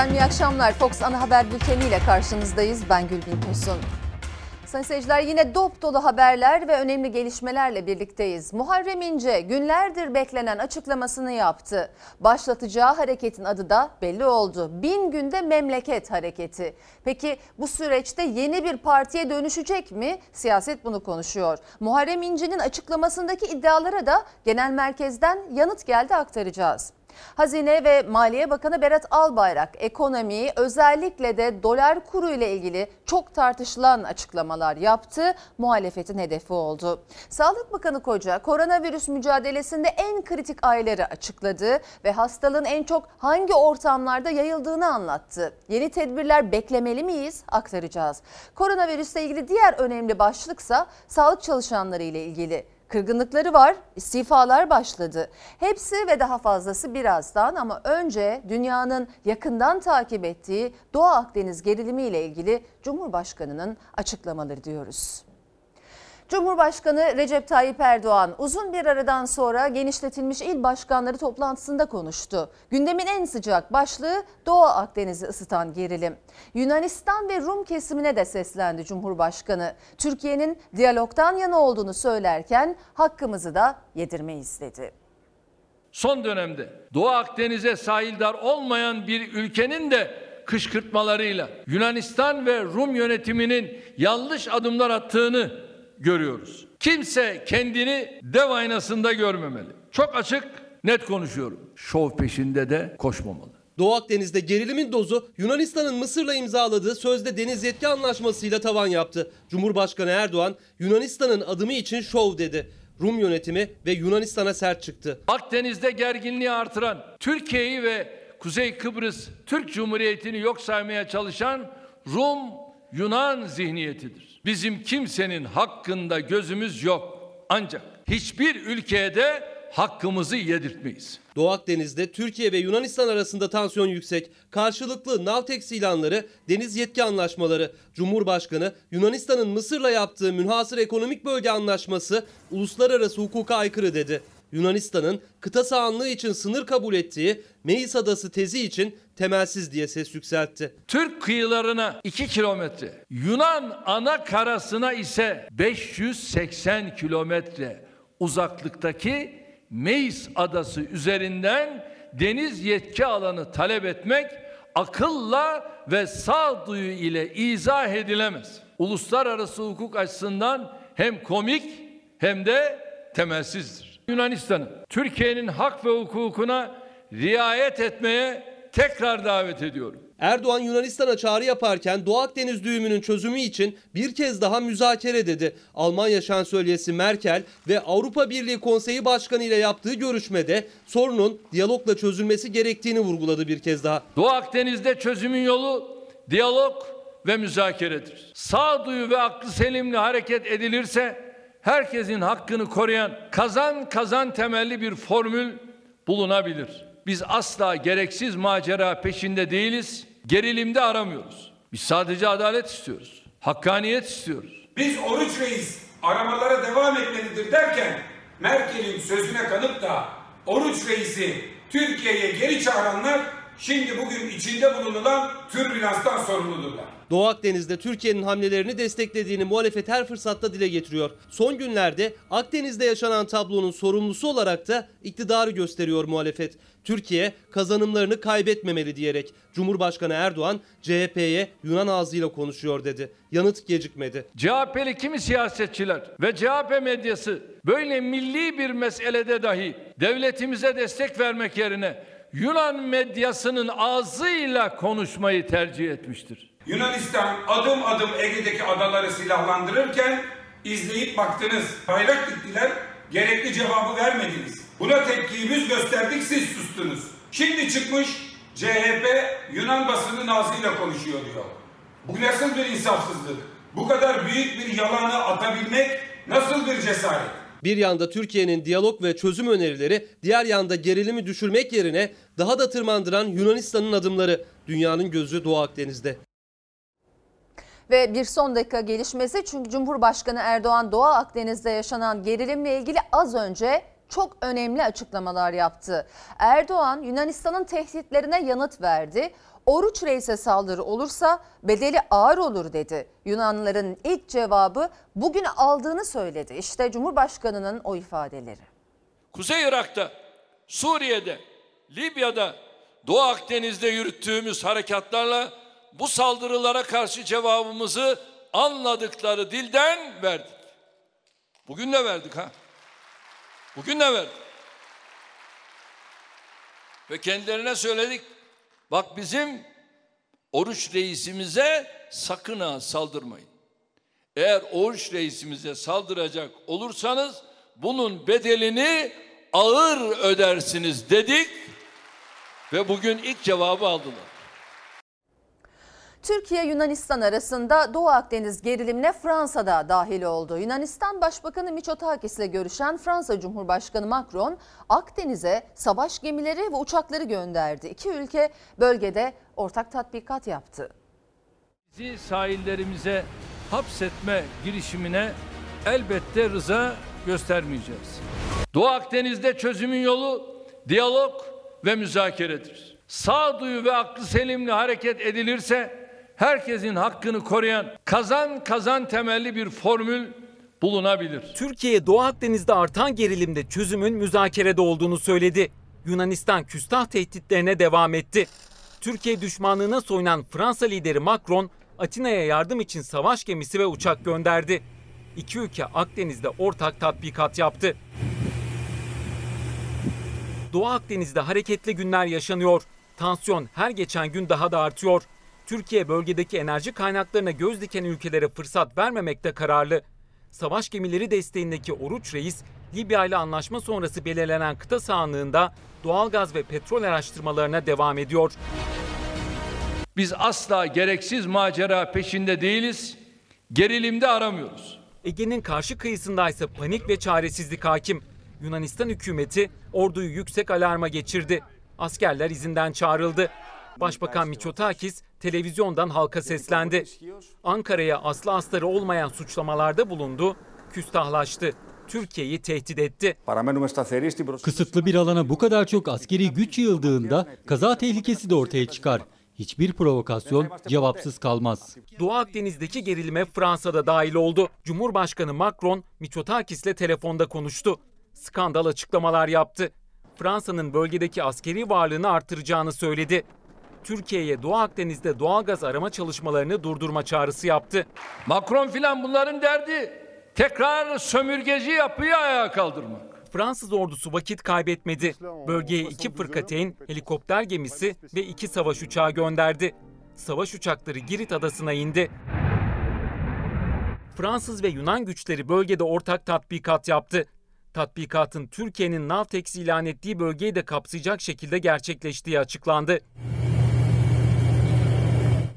Efendim iyi akşamlar. Fox Ana Haber Bülteni ile karşınızdayız. Ben Gülbin Tosun. Sayın seyirciler yine dop dolu haberler ve önemli gelişmelerle birlikteyiz. Muharrem İnce günlerdir beklenen açıklamasını yaptı. Başlatacağı hareketin adı da belli oldu. Bin günde memleket hareketi. Peki bu süreçte yeni bir partiye dönüşecek mi? Siyaset bunu konuşuyor. Muharrem İnce'nin açıklamasındaki iddialara da genel merkezden yanıt geldi aktaracağız. Hazine ve Maliye Bakanı Berat Albayrak ekonomiyi özellikle de dolar kuru ile ilgili çok tartışılan açıklamalar yaptı. Muhalefetin hedefi oldu. Sağlık Bakanı Koca koronavirüs mücadelesinde en kritik ayları açıkladı ve hastalığın en çok hangi ortamlarda yayıldığını anlattı. Yeni tedbirler beklemeli miyiz? Aktaracağız. Koronavirüsle ilgili diğer önemli başlıksa sağlık çalışanları ile ilgili. Kırgınlıkları var, istifalar başladı. Hepsi ve daha fazlası birazdan ama önce dünyanın yakından takip ettiği Doğu Akdeniz gerilimi ile ilgili Cumhurbaşkanı'nın açıklamaları diyoruz. Cumhurbaşkanı Recep Tayyip Erdoğan uzun bir aradan sonra genişletilmiş il başkanları toplantısında konuştu. Gündemin en sıcak başlığı Doğu Akdeniz'i ısıtan gerilim. Yunanistan ve Rum kesimine de seslendi Cumhurbaşkanı. Türkiye'nin diyalogtan yana olduğunu söylerken hakkımızı da yedirmeyiz dedi. Son dönemde Doğu Akdeniz'e sahildar olmayan bir ülkenin de kışkırtmalarıyla Yunanistan ve Rum yönetiminin yanlış adımlar attığını görüyoruz. Kimse kendini dev aynasında görmemeli. Çok açık, net konuşuyorum. Şov peşinde de koşmamalı. Doğu Akdeniz'de gerilimin dozu Yunanistan'ın Mısır'la imzaladığı sözde deniz yetki anlaşmasıyla tavan yaptı. Cumhurbaşkanı Erdoğan Yunanistan'ın adımı için şov dedi. Rum yönetimi ve Yunanistan'a sert çıktı. Akdeniz'de gerginliği artıran, Türkiye'yi ve Kuzey Kıbrıs Türk Cumhuriyeti'ni yok saymaya çalışan Rum Yunan zihniyetidir. Bizim kimsenin hakkında gözümüz yok. Ancak hiçbir ülkeye de hakkımızı yedirtmeyiz. Doğu Akdeniz'de Türkiye ve Yunanistan arasında tansiyon yüksek. Karşılıklı Navtex ilanları, deniz yetki anlaşmaları, Cumhurbaşkanı Yunanistan'ın Mısır'la yaptığı münhasır ekonomik bölge anlaşması uluslararası hukuka aykırı dedi. Yunanistan'ın kıta sahanlığı için sınır kabul ettiği Meis Adası tezi için temelsiz diye ses yükseltti. Türk kıyılarına 2 kilometre, Yunan ana karasına ise 580 kilometre uzaklıktaki Meis Adası üzerinden deniz yetki alanı talep etmek akılla ve sağduyu ile izah edilemez. Uluslararası hukuk açısından hem komik hem de temelsizdir. Yunanistan'ı Türkiye'nin hak ve hukukuna riayet etmeye tekrar davet ediyorum. Erdoğan Yunanistan'a çağrı yaparken Doğu Akdeniz düğümünün çözümü için bir kez daha müzakere dedi. Almanya şansölyesi Merkel ve Avrupa Birliği Konseyi Başkanı ile yaptığı görüşmede sorunun diyalogla çözülmesi gerektiğini vurguladı bir kez daha. Doğu Akdeniz'de çözümün yolu diyalog ve müzakeredir. Sağduyu ve aklı selimle hareket edilirse herkesin hakkını koruyan kazan kazan temelli bir formül bulunabilir. Biz asla gereksiz macera peşinde değiliz, gerilimde aramıyoruz. Biz sadece adalet istiyoruz, hakkaniyet istiyoruz. Biz Oruç Reis aramalara devam etmelidir derken Merkel'in sözüne kanıp da Oruç Reis'i Türkiye'ye geri çağıranlar şimdi bugün içinde bulunulan türbülanstan sorumludurlar. Doğu Akdeniz'de Türkiye'nin hamlelerini desteklediğini muhalefet her fırsatta dile getiriyor. Son günlerde Akdeniz'de yaşanan tablonun sorumlusu olarak da iktidarı gösteriyor muhalefet. Türkiye kazanımlarını kaybetmemeli diyerek Cumhurbaşkanı Erdoğan CHP'ye Yunan ağzıyla konuşuyor dedi. Yanıt gecikmedi. CHP'li kimi siyasetçiler ve CHP medyası böyle milli bir meselede dahi devletimize destek vermek yerine Yunan medyasının ağzıyla konuşmayı tercih etmiştir. Yunanistan adım adım Ege'deki adaları silahlandırırken izleyip baktınız. Bayrak diktiler, gerekli cevabı vermediniz. Buna tepkiyi biz gösterdik, siz sustunuz. Şimdi çıkmış CHP Yunan basının ağzıyla konuşuyor diyor. Bu nasıl bir insafsızlık? Bu kadar büyük bir yalanı atabilmek nasıl bir cesaret? Bir yanda Türkiye'nin diyalog ve çözüm önerileri, diğer yanda gerilimi düşürmek yerine daha da tırmandıran Yunanistan'ın adımları. Dünyanın gözü Doğu Akdeniz'de. Ve bir son dakika gelişmesi çünkü Cumhurbaşkanı Erdoğan Doğu Akdeniz'de yaşanan gerilimle ilgili az önce çok önemli açıklamalar yaptı. Erdoğan Yunanistan'ın tehditlerine yanıt verdi. Oruç Reis'e saldırı olursa bedeli ağır olur dedi. Yunanlıların ilk cevabı bugün aldığını söyledi. İşte Cumhurbaşkanı'nın o ifadeleri. Kuzey Irak'ta, Suriye'de, Libya'da, Doğu Akdeniz'de yürüttüğümüz harekatlarla bu saldırılara karşı cevabımızı anladıkları dilden verdik. Bugün de verdik ha. Bugün de verdik. Ve kendilerine söyledik. Bak bizim oruç reisimize sakın ha saldırmayın. Eğer oruç reisimize saldıracak olursanız bunun bedelini ağır ödersiniz dedik ve bugün ilk cevabı aldılar. Türkiye Yunanistan arasında Doğu Akdeniz gerilimine Fransa da dahil oldu. Yunanistan Başbakanı Mitsotakis ile görüşen Fransa Cumhurbaşkanı Macron Akdeniz'e savaş gemileri ve uçakları gönderdi. İki ülke bölgede ortak tatbikat yaptı. Bizi sahillerimize hapsetme girişimine elbette rıza göstermeyeceğiz. Doğu Akdeniz'de çözümün yolu diyalog ve müzakeredir. Sağduyu ve aklı selimli hareket edilirse herkesin hakkını koruyan kazan kazan temelli bir formül bulunabilir. Türkiye Doğu Akdeniz'de artan gerilimde çözümün müzakerede olduğunu söyledi. Yunanistan küstah tehditlerine devam etti. Türkiye düşmanlığına soyunan Fransa lideri Macron, Atina'ya yardım için savaş gemisi ve uçak gönderdi. İki ülke Akdeniz'de ortak tatbikat yaptı. Doğu Akdeniz'de hareketli günler yaşanıyor. Tansiyon her geçen gün daha da artıyor. Türkiye bölgedeki enerji kaynaklarına göz diken ülkelere fırsat vermemekte kararlı. Savaş gemileri desteğindeki Oruç Reis, Libya ile anlaşma sonrası belirlenen kıta sahanlığında doğalgaz ve petrol araştırmalarına devam ediyor. Biz asla gereksiz macera peşinde değiliz. Gerilimde aramıyoruz. Ege'nin karşı kıyısındaysa panik ve çaresizlik hakim. Yunanistan hükümeti orduyu yüksek alarma geçirdi. Askerler izinden çağrıldı. Başbakan Mitsotakis televizyondan halka seslendi. Ankara'ya aslı astarı olmayan suçlamalarda bulundu, küstahlaştı. Türkiye'yi tehdit etti. Kısıtlı bir alana bu kadar çok askeri güç yığıldığında kaza tehlikesi de ortaya çıkar. Hiçbir provokasyon cevapsız kalmaz. Doğu Akdeniz'deki gerilime Fransa'da dahil oldu. Cumhurbaşkanı Macron Mitsotakis'le telefonda konuştu. Skandal açıklamalar yaptı. Fransa'nın bölgedeki askeri varlığını artıracağını söyledi. Türkiye'ye Doğu Akdeniz'de doğalgaz arama çalışmalarını durdurma çağrısı yaptı. Macron filan bunların derdi tekrar sömürgeci yapıyı ayağa kaldırmak. Fransız ordusu vakit kaybetmedi. Bölgeye iki fırkateyn, helikopter gemisi ve iki savaş uçağı gönderdi. Savaş uçakları Girit adasına indi. Fransız ve Yunan güçleri bölgede ortak tatbikat yaptı. Tatbikatın Türkiye'nin Navtex ilan ettiği bölgeyi de kapsayacak şekilde gerçekleştiği açıklandı.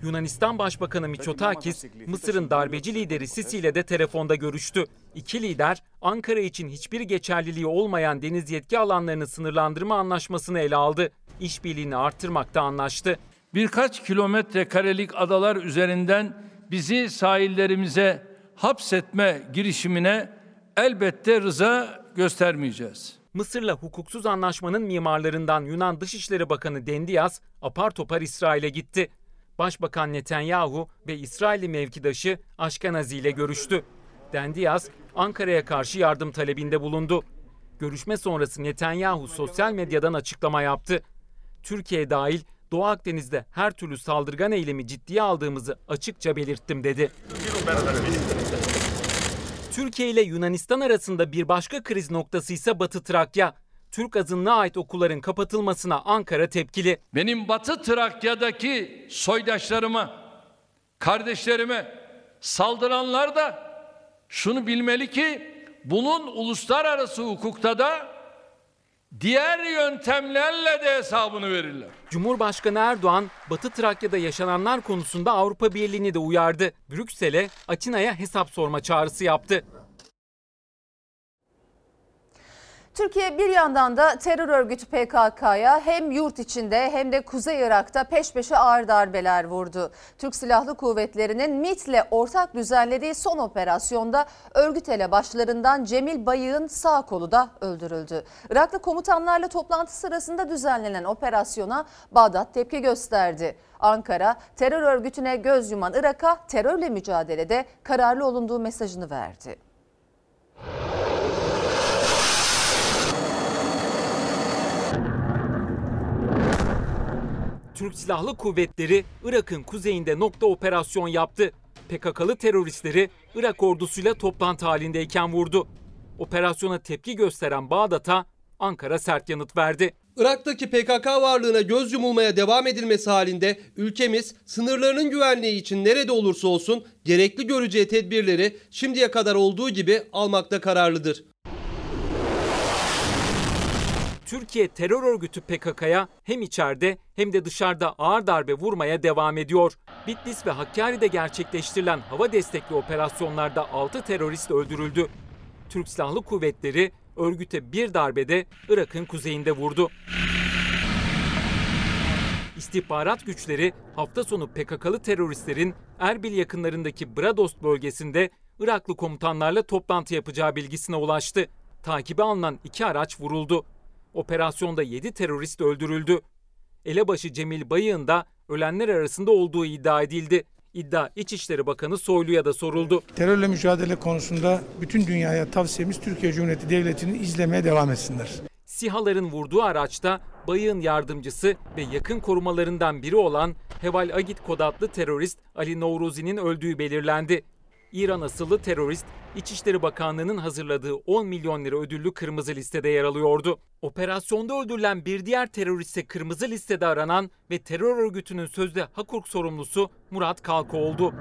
Yunanistan Başbakanı Mitsotakis, Mısır'ın darbeci lideri Sisi ile de telefonda görüştü. İki lider, Ankara için hiçbir geçerliliği olmayan deniz yetki alanlarını sınırlandırma anlaşmasını ele aldı. İşbirliğini arttırmakta anlaştı. Birkaç kilometre karelik adalar üzerinden bizi sahillerimize hapsetme girişimine elbette rıza göstermeyeceğiz. Mısır'la hukuksuz anlaşmanın mimarlarından Yunan Dışişleri Bakanı Dendias apar topar İsrail'e gitti. Başbakan Netanyahu ve İsrailli mevkidaşı Aşkenazi ile görüştü. Dendias, Ankara'ya karşı yardım talebinde bulundu. Görüşme sonrası Netanyahu sosyal medyadan açıklama yaptı. Türkiye dahil Doğu Akdeniz'de her türlü saldırgan eylemi ciddiye aldığımızı açıkça belirttim dedi. Türkiye ile Yunanistan arasında bir başka kriz noktası ise Batı Trakya. Türk azınlığa ait okulların kapatılmasına Ankara tepkili. Benim Batı Trakya'daki soydaşlarıma, kardeşlerime saldıranlar da şunu bilmeli ki bunun uluslararası hukukta da diğer yöntemlerle de hesabını verirler. Cumhurbaşkanı Erdoğan, Batı Trakya'da yaşananlar konusunda Avrupa Birliği'ni de uyardı. Brüksel'e, Atina'ya hesap sorma çağrısı yaptı. Türkiye bir yandan da terör örgütü PKK'ya hem yurt içinde hem de Kuzey Irak'ta peş peşe ağır darbeler vurdu. Türk Silahlı Kuvvetleri'nin MIT'le ortak düzenlediği son operasyonda örgüt elebaşlarından Cemil Bayık'ın sağ kolu da öldürüldü. Iraklı komutanlarla toplantı sırasında düzenlenen operasyona Bağdat tepki gösterdi. Ankara terör örgütüne göz yuman Irak'a terörle mücadelede kararlı olunduğu mesajını verdi. Türk Silahlı Kuvvetleri Irak'ın kuzeyinde nokta operasyon yaptı. PKK'lı teröristleri Irak ordusuyla toplantı halindeyken vurdu. Operasyona tepki gösteren Bağdat'a Ankara sert yanıt verdi. Irak'taki PKK varlığına göz yumulmaya devam edilmesi halinde ülkemiz sınırlarının güvenliği için nerede olursa olsun gerekli göreceği tedbirleri şimdiye kadar olduğu gibi almakta kararlıdır. Türkiye terör örgütü PKK'ya hem içeride hem de dışarıda ağır darbe vurmaya devam ediyor. Bitlis ve Hakkari'de gerçekleştirilen hava destekli operasyonlarda 6 terörist öldürüldü. Türk Silahlı Kuvvetleri örgüte bir darbede Irak'ın kuzeyinde vurdu. İstihbarat güçleri hafta sonu PKK'lı teröristlerin Erbil yakınlarındaki Bradost bölgesinde Iraklı komutanlarla toplantı yapacağı bilgisine ulaştı. Takibe alınan iki araç vuruldu. Operasyonda 7 terörist öldürüldü. Elebaşı Cemil Bayık'ın da ölenler arasında olduğu iddia edildi. İddia İçişleri Bakanı Soylu'ya da soruldu. Terörle mücadele konusunda bütün dünyaya tavsiyemiz Türkiye Cumhuriyeti Devleti'ni izlemeye devam etsinler. SİHA'ların vurduğu araçta Bayık'ın yardımcısı ve yakın korumalarından biri olan Heval Agit kod adlı terörist Ali Nouruzi'nin öldüğü belirlendi. İran asıllı terörist İçişleri Bakanlığı'nın hazırladığı 10 milyon lira ödüllü kırmızı listede yer alıyordu. Operasyonda öldürülen bir diğer teröriste kırmızı listede aranan ve terör örgütünün sözde Hakuk sorumlusu Murat Kalko oldu.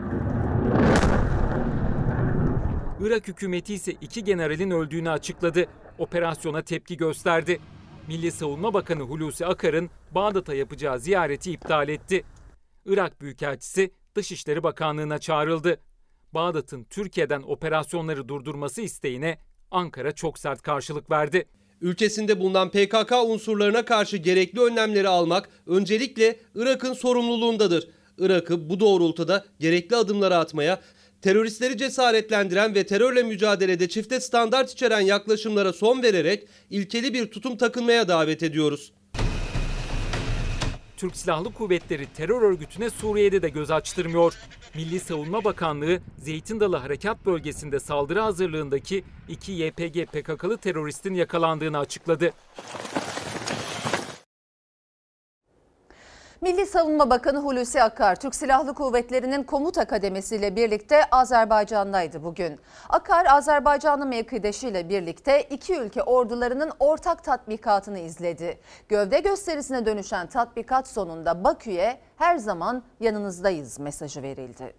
Irak hükümeti ise iki generalin öldüğünü açıkladı. Operasyona tepki gösterdi. Milli Savunma Bakanı Hulusi Akar'ın Bağdat'a yapacağı ziyareti iptal etti. Irak Büyükelçisi Dışişleri Bakanlığı'na çağrıldı. Bağdat'ın Türkiye'den operasyonları durdurması isteğine Ankara çok sert karşılık verdi. Ülkesinde bulunan PKK unsurlarına karşı gerekli önlemleri almak öncelikle Irak'ın sorumluluğundadır. Irak'ı bu doğrultuda gerekli adımları atmaya, teröristleri cesaretlendiren ve terörle mücadelede çifte standart içeren yaklaşımlara son vererek ilkeli bir tutum takınmaya davet ediyoruz. Türk Silahlı Kuvvetleri terör örgütüne Suriye'de de göz açtırmıyor. Milli Savunma Bakanlığı Zeytin Dalı Harekat Bölgesi'nde saldırı hazırlığındaki iki YPG PKK'lı teröristin yakalandığını açıkladı. Milli Savunma Bakanı Hulusi Akar, Türk Silahlı Kuvvetleri'nin komuta kademesiyle birlikte Azerbaycan'daydı bugün. Akar, Azerbaycanlı mevkidaşıyla birlikte iki ülke ordularının ortak tatbikatını izledi. Gövde gösterisine dönüşen tatbikat sonunda Bakü'ye her zaman yanınızdayız mesajı verildi.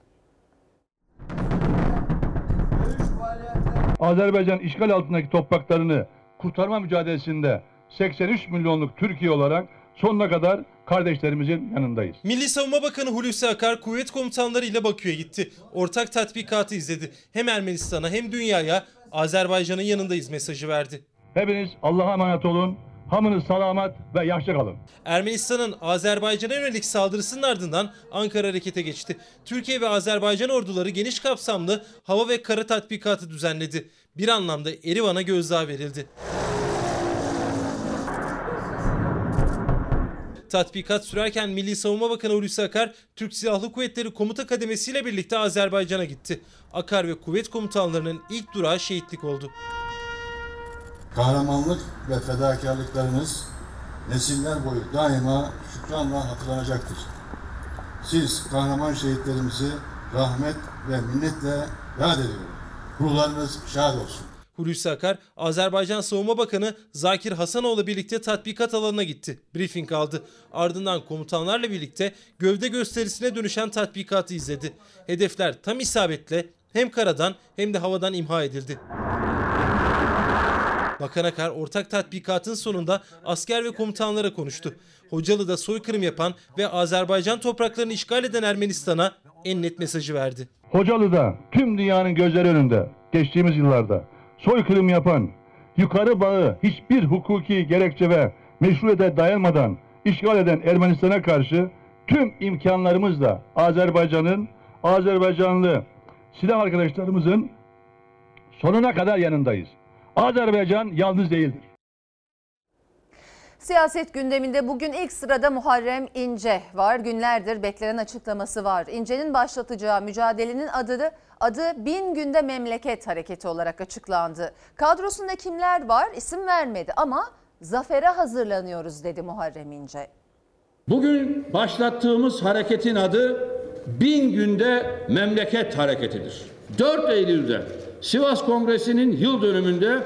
Azerbaycan işgal altındaki topraklarını kurtarma mücadelesinde 83 milyonluk Türkiye olarak sonuna kadar kardeşlerimizin yanındayız. Milli Savunma Bakanı Hulusi Akar kuvvet komutanları ile Bakü'ye gitti. Ortak tatbikatı izledi. Hem Ermenistan'a hem dünyaya Azerbaycan'ın yanındayız mesajı verdi. Hepiniz Allah'a emanet olun. Hamınız salamat ve yaşlı kalın. Ermenistan'ın Azerbaycan'a yönelik saldırısının ardından Ankara harekete geçti. Türkiye ve Azerbaycan orduları geniş kapsamlı hava ve kara tatbikatı düzenledi. Bir anlamda Erivan'a gözdağı verildi. Tatbikat sürerken Milli Savunma Bakanı Hulusi Akar, Türk Silahlı Kuvvetleri Komuta Kademesi ile birlikte Azerbaycan'a gitti. Akar ve kuvvet komutanlarının ilk durağı şehitlik oldu. Kahramanlık ve fedakarlıklarınız nesiller boyu daima şükranla hatırlanacaktır. Siz kahraman şehitlerimizi rahmet ve minnetle yad ediyorum. Ruhlarınız şad olsun. Hulusi Akar, Azerbaycan Savunma Bakanı Zakir Hasanoğlu birlikte tatbikat alanına gitti. Briefing aldı. Ardından komutanlarla birlikte gövde gösterisine dönüşen tatbikatı izledi. Hedefler tam isabetle hem karadan hem de havadan imha edildi. Bakan Akar ortak tatbikatın sonunda asker ve komutanlara konuştu. Hocalı'da soykırım yapan ve Azerbaycan topraklarını işgal eden Ermenistan'a en net mesajı verdi. Hocalı'da tüm dünyanın gözleri önünde geçtiğimiz yıllarda soykırım yapan yukarı bağı hiçbir hukuki gerekçe ve meşruiyete dayanmadan işgal eden Ermenistan'a karşı tüm imkanlarımızla Azerbaycan'ın, Azerbaycanlı silah arkadaşlarımızın sonuna kadar yanındayız. Azerbaycan yalnız değildir. Siyaset gündeminde bugün ilk sırada Muharrem İnce var. Günlerdir beklenen açıklaması var. İnce'nin başlatacağı mücadelenin adı adı Bin Günde Memleket Hareketi olarak açıklandı. Kadrosunda kimler var isim vermedi ama zafere hazırlanıyoruz dedi Muharrem İnce. Bugün başlattığımız hareketin adı Bin Günde Memleket Hareketidir. 4 Eylül'de Sivas Kongresi'nin yıl dönümünde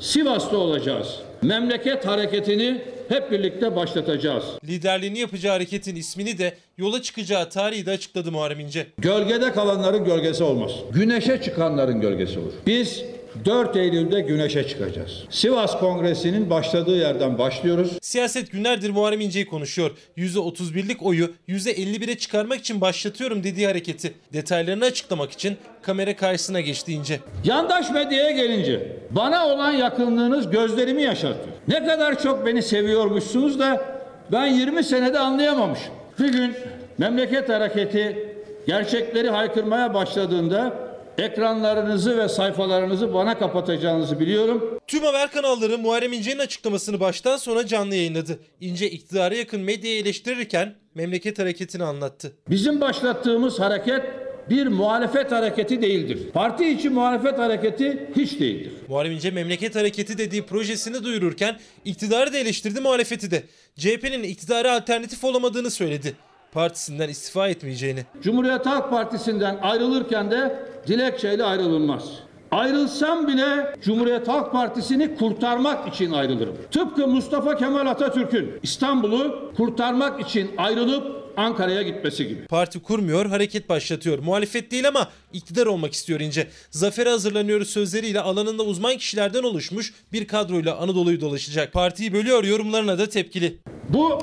Sivas'ta olacağız. Memleket hareketini hep birlikte başlatacağız. Liderliğini yapacağı hareketin ismini de yola çıkacağı tarihi de açıkladı Muharrem İnce. Gölgede kalanların gölgesi olmaz. Güneşe çıkanların gölgesi olur. Biz 4 Eylül'de güneşe çıkacağız. Sivas Kongresi'nin başladığı yerden başlıyoruz. Siyaset günlerdir Muharrem İnce'yi konuşuyor. %31'lik oyu %51'e çıkarmak için başlatıyorum dediği hareketi. Detaylarını açıklamak için kamera karşısına geçti İnce. Yandaş medyaya gelince bana olan yakınlığınız gözlerimi yaşartıyor. Ne kadar çok beni seviyormuşsunuz da ben 20 senede anlayamamışım. Bir gün memleket hareketi gerçekleri haykırmaya başladığında ekranlarınızı ve sayfalarınızı bana kapatacağınızı biliyorum. Tüm haber kanalları Muharrem İnce'nin açıklamasını baştan sona canlı yayınladı. İnce iktidara yakın medyayı eleştirirken memleket hareketini anlattı. Bizim başlattığımız hareket bir muhalefet hareketi değildir. Parti içi muhalefet hareketi hiç değildir. Muharrem İnce memleket hareketi dediği projesini duyururken iktidarı da eleştirdi muhalefeti de. CHP'nin iktidara alternatif olamadığını söyledi. Partisinden istifa etmeyeceğini. Cumhuriyet Halk Partisi'nden ayrılırken de dilekçeyle ayrılınmaz. Ayrılsam bile Cumhuriyet Halk Partisi'ni kurtarmak için ayrılırım. Tıpkı Mustafa Kemal Atatürk'ün İstanbul'u kurtarmak için ayrılıp Ankara'ya gitmesi gibi. Parti kurmuyor, hareket başlatıyor. Muhalefet değil ama iktidar olmak istiyor İnce. Zafere hazırlanıyoruz sözleriyle alanında uzman kişilerden oluşmuş bir kadroyla Anadolu'yu dolaşacak. Partiyi bölüyor yorumlarına da tepkili. Bu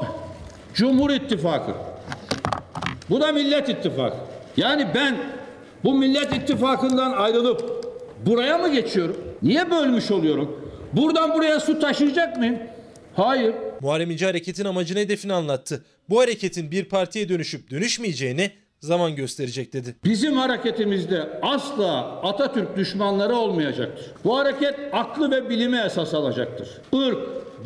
Cumhur İttifakı. Bu da Millet İttifakı. Yani ben bu Millet İttifakı'ndan ayrılıp buraya mı geçiyorum? Niye bölmüş oluyorum? Buradan buraya su taşıyacak mıyım? Hayır. Muharrem İnce hareketin amacını hedefini anlattı. Bu hareketin bir partiye dönüşüp dönüşmeyeceğini zaman gösterecek dedi. Bizim hareketimizde asla Atatürk düşmanları olmayacaktır. Bu hareket aklı ve bilime esas alacaktır. Irk,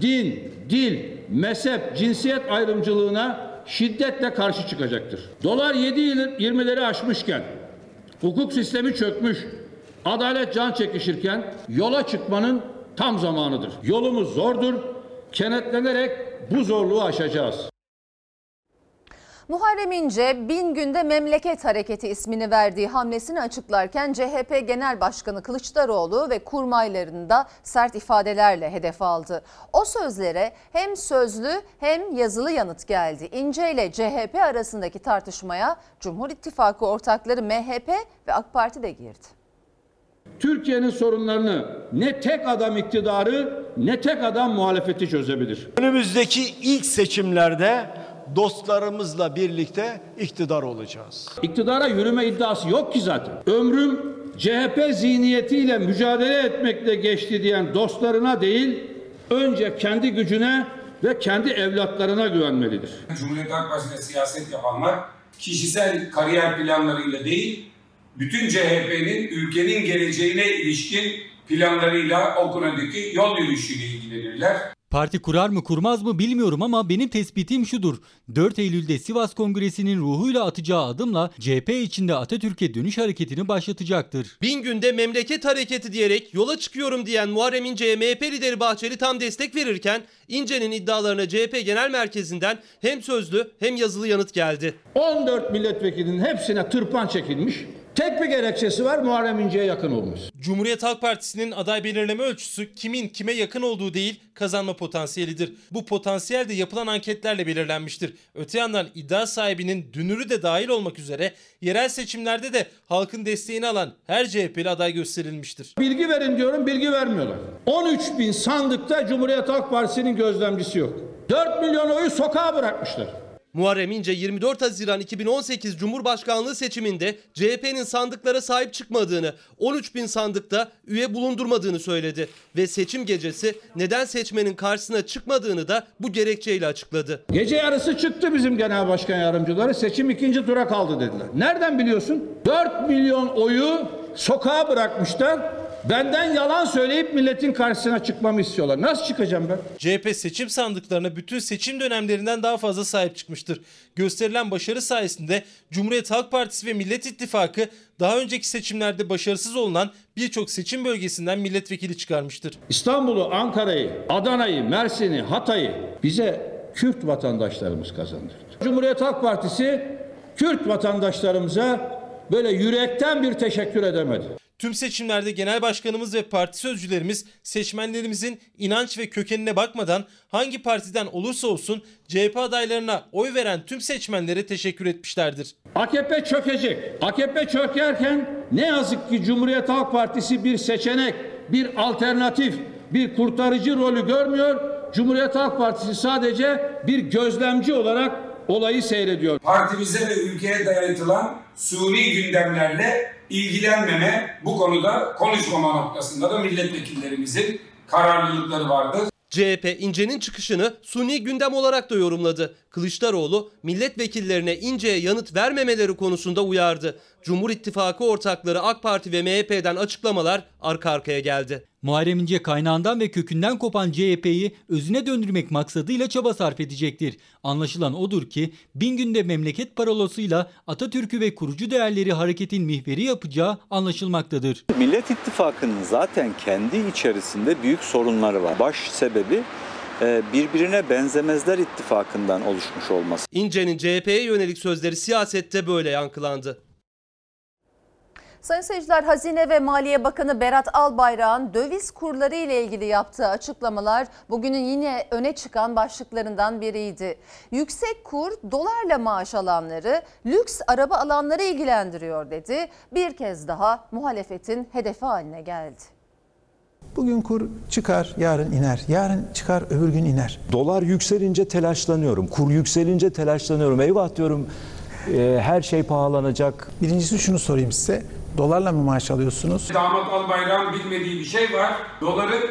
din, dil, mezhep, cinsiyet ayrımcılığına şiddetle karşı çıkacaktır. Dolar 7.20'leri aşmışken, hukuk sistemi çökmüş, adalet can çekişirken yola çıkmanın tam zamanıdır. Yolumuz zordur, kenetlenerek bu zorluğu aşacağız. Muharrem İnce bin günde memleket hareketi ismini verdiği hamlesini açıklarken CHP Genel Başkanı Kılıçdaroğlu ve kurmaylarını da sert ifadelerle hedef aldı. O sözlere hem sözlü hem yazılı yanıt geldi. İnce ile CHP arasındaki tartışmaya Cumhur İttifakı ortakları MHP ve AK Parti de girdi. Türkiye'nin sorunlarını ne tek adam iktidarı ne tek adam muhalefeti çözebilir. Önümüzdeki ilk seçimlerde dostlarımızla birlikte iktidar olacağız. İktidara yürüme iddiası yok ki zaten. Ömrüm CHP zihniyetiyle mücadele etmekle geçti diyen dostlarına değil, önce kendi gücüne ve kendi evlatlarına güvenmelidir. Cumhuriyet Halk Partisi'nde siyaset yapanlar kişisel kariyer planlarıyla değil, bütün CHP'nin ülkenin geleceğine ilişkin planlarıyla o konudaki yol yürüyüşüyle ilgilenirler. Parti kurar mı kurmaz mı bilmiyorum ama benim tespitim şudur. 4 Eylül'de Sivas Kongresi'nin ruhuyla atacağı adımla CHP içinde Atatürk'e dönüş hareketini başlatacaktır. Bin günde memleket hareketi diyerek yola çıkıyorum diyen Muharrem İnce'ye MHP lideri Bahçeli tam destek verirken İnce'nin iddialarına CHP Genel Merkezi'nden hem sözlü hem yazılı yanıt geldi. 14 milletvekilinin hepsine tırpan çekilmiş. Tek bir gerekçesi var Muharrem İnce'ye yakın olması. Cumhuriyet Halk Partisi'nin aday belirleme ölçüsü kimin kime yakın olduğu değil kazanma potansiyelidir. Bu potansiyel de yapılan anketlerle belirlenmiştir. Öte yandan iddia sahibinin dünürü de dahil olmak üzere yerel seçimlerde de halkın desteğini alan her CHP'li aday gösterilmiştir. Bilgi verin diyorum bilgi vermiyorlar. 13 bin sandıkta Cumhuriyet Halk Partisi'nin gözlemcisi yok. 4 milyon oyu sokağa bırakmışlar. Muharrem İnce 24 Haziran 2018 Cumhurbaşkanlığı seçiminde CHP'nin sandıklara sahip çıkmadığını, 13 bin sandıkta üye bulundurmadığını söyledi. Ve seçim gecesi neden seçmenin karşısına çıkmadığını da bu gerekçeyle açıkladı. Gece yarısı çıktı bizim genel başkan yardımcıları seçim ikinci tura kaldı dediler. Nereden biliyorsun? 4 milyon oyu sokağa bırakmışlar. Benden yalan söyleyip milletin karşısına çıkmamı istiyorlar. Nasıl çıkacağım ben? CHP seçim sandıklarına bütün seçim dönemlerinden daha fazla sahip çıkmıştır. Gösterilen başarı sayesinde Cumhuriyet Halk Partisi ve Millet İttifakı daha önceki seçimlerde başarısız olunan birçok seçim bölgesinden milletvekili çıkarmıştır. İstanbul'u, Ankara'yı, Adana'yı, Mersin'i, Hatay'ı bize Kürt vatandaşlarımız kazandırdı. Cumhuriyet Halk Partisi Kürt vatandaşlarımıza böyle yürekten bir teşekkür edemedi. Tüm seçimlerde genel başkanımız ve parti sözcülerimiz seçmenlerimizin inanç ve kökenine bakmadan hangi partiden olursa olsun CHP adaylarına oy veren tüm seçmenlere teşekkür etmişlerdir. AKP çökecek. AKP çökerken ne yazık ki Cumhuriyet Halk Partisi bir seçenek, bir alternatif, bir kurtarıcı rolü görmüyor. Cumhuriyet Halk Partisi sadece bir gözlemci olarak olayı seyrediyor. Partimize ve ülkeye dayatılan suni gündemlerle ilgilenmeme, bu konuda konuşmama noktasında da milletvekillerimizin kararlılıkları vardır. CHP İnce'nin çıkışını suni gündem olarak da yorumladı. Kılıçdaroğlu milletvekillerine İnce'ye yanıt vermemeleri konusunda uyardı. Cumhur İttifakı ortakları AK Parti ve MHP'den açıklamalar arka arkaya geldi. Muharrem İnce kaynağından ve kökünden kopan CHP'yi özüne döndürmek maksadıyla çaba sarf edecektir. Anlaşılan odur ki bin günde memleket parolasıyla Atatürk'ü ve kurucu değerleri hareketin mihveri yapacağı anlaşılmaktadır. Millet İttifakı'nın zaten kendi içerisinde büyük sorunları var. Baş sebebi birbirine benzemezler ittifakından oluşmuş olması. İnce'nin CHP'ye yönelik sözleri siyasette böyle yankılandı. Sayın seyirciler Hazine ve Maliye Bakanı Berat Albayrak'ın döviz kurları ile ilgili yaptığı açıklamalar bugünün yine öne çıkan başlıklarından biriydi. Yüksek kur dolarla maaş alanları, lüks araba alanları ilgilendiriyor dedi. Bir kez daha muhalefetin hedefi haline geldi. Bugün kur çıkar, yarın iner. Yarın çıkar, öbür gün iner. Dolar yükselince telaşlanıyorum. Kur yükselince telaşlanıyorum. Eyvah diyorum e, her şey pahalanacak. Birincisi şunu sorayım size. Dolarla mı maaş alıyorsunuz? Damat Albayrak'ın bilmediği bir şey var. Doların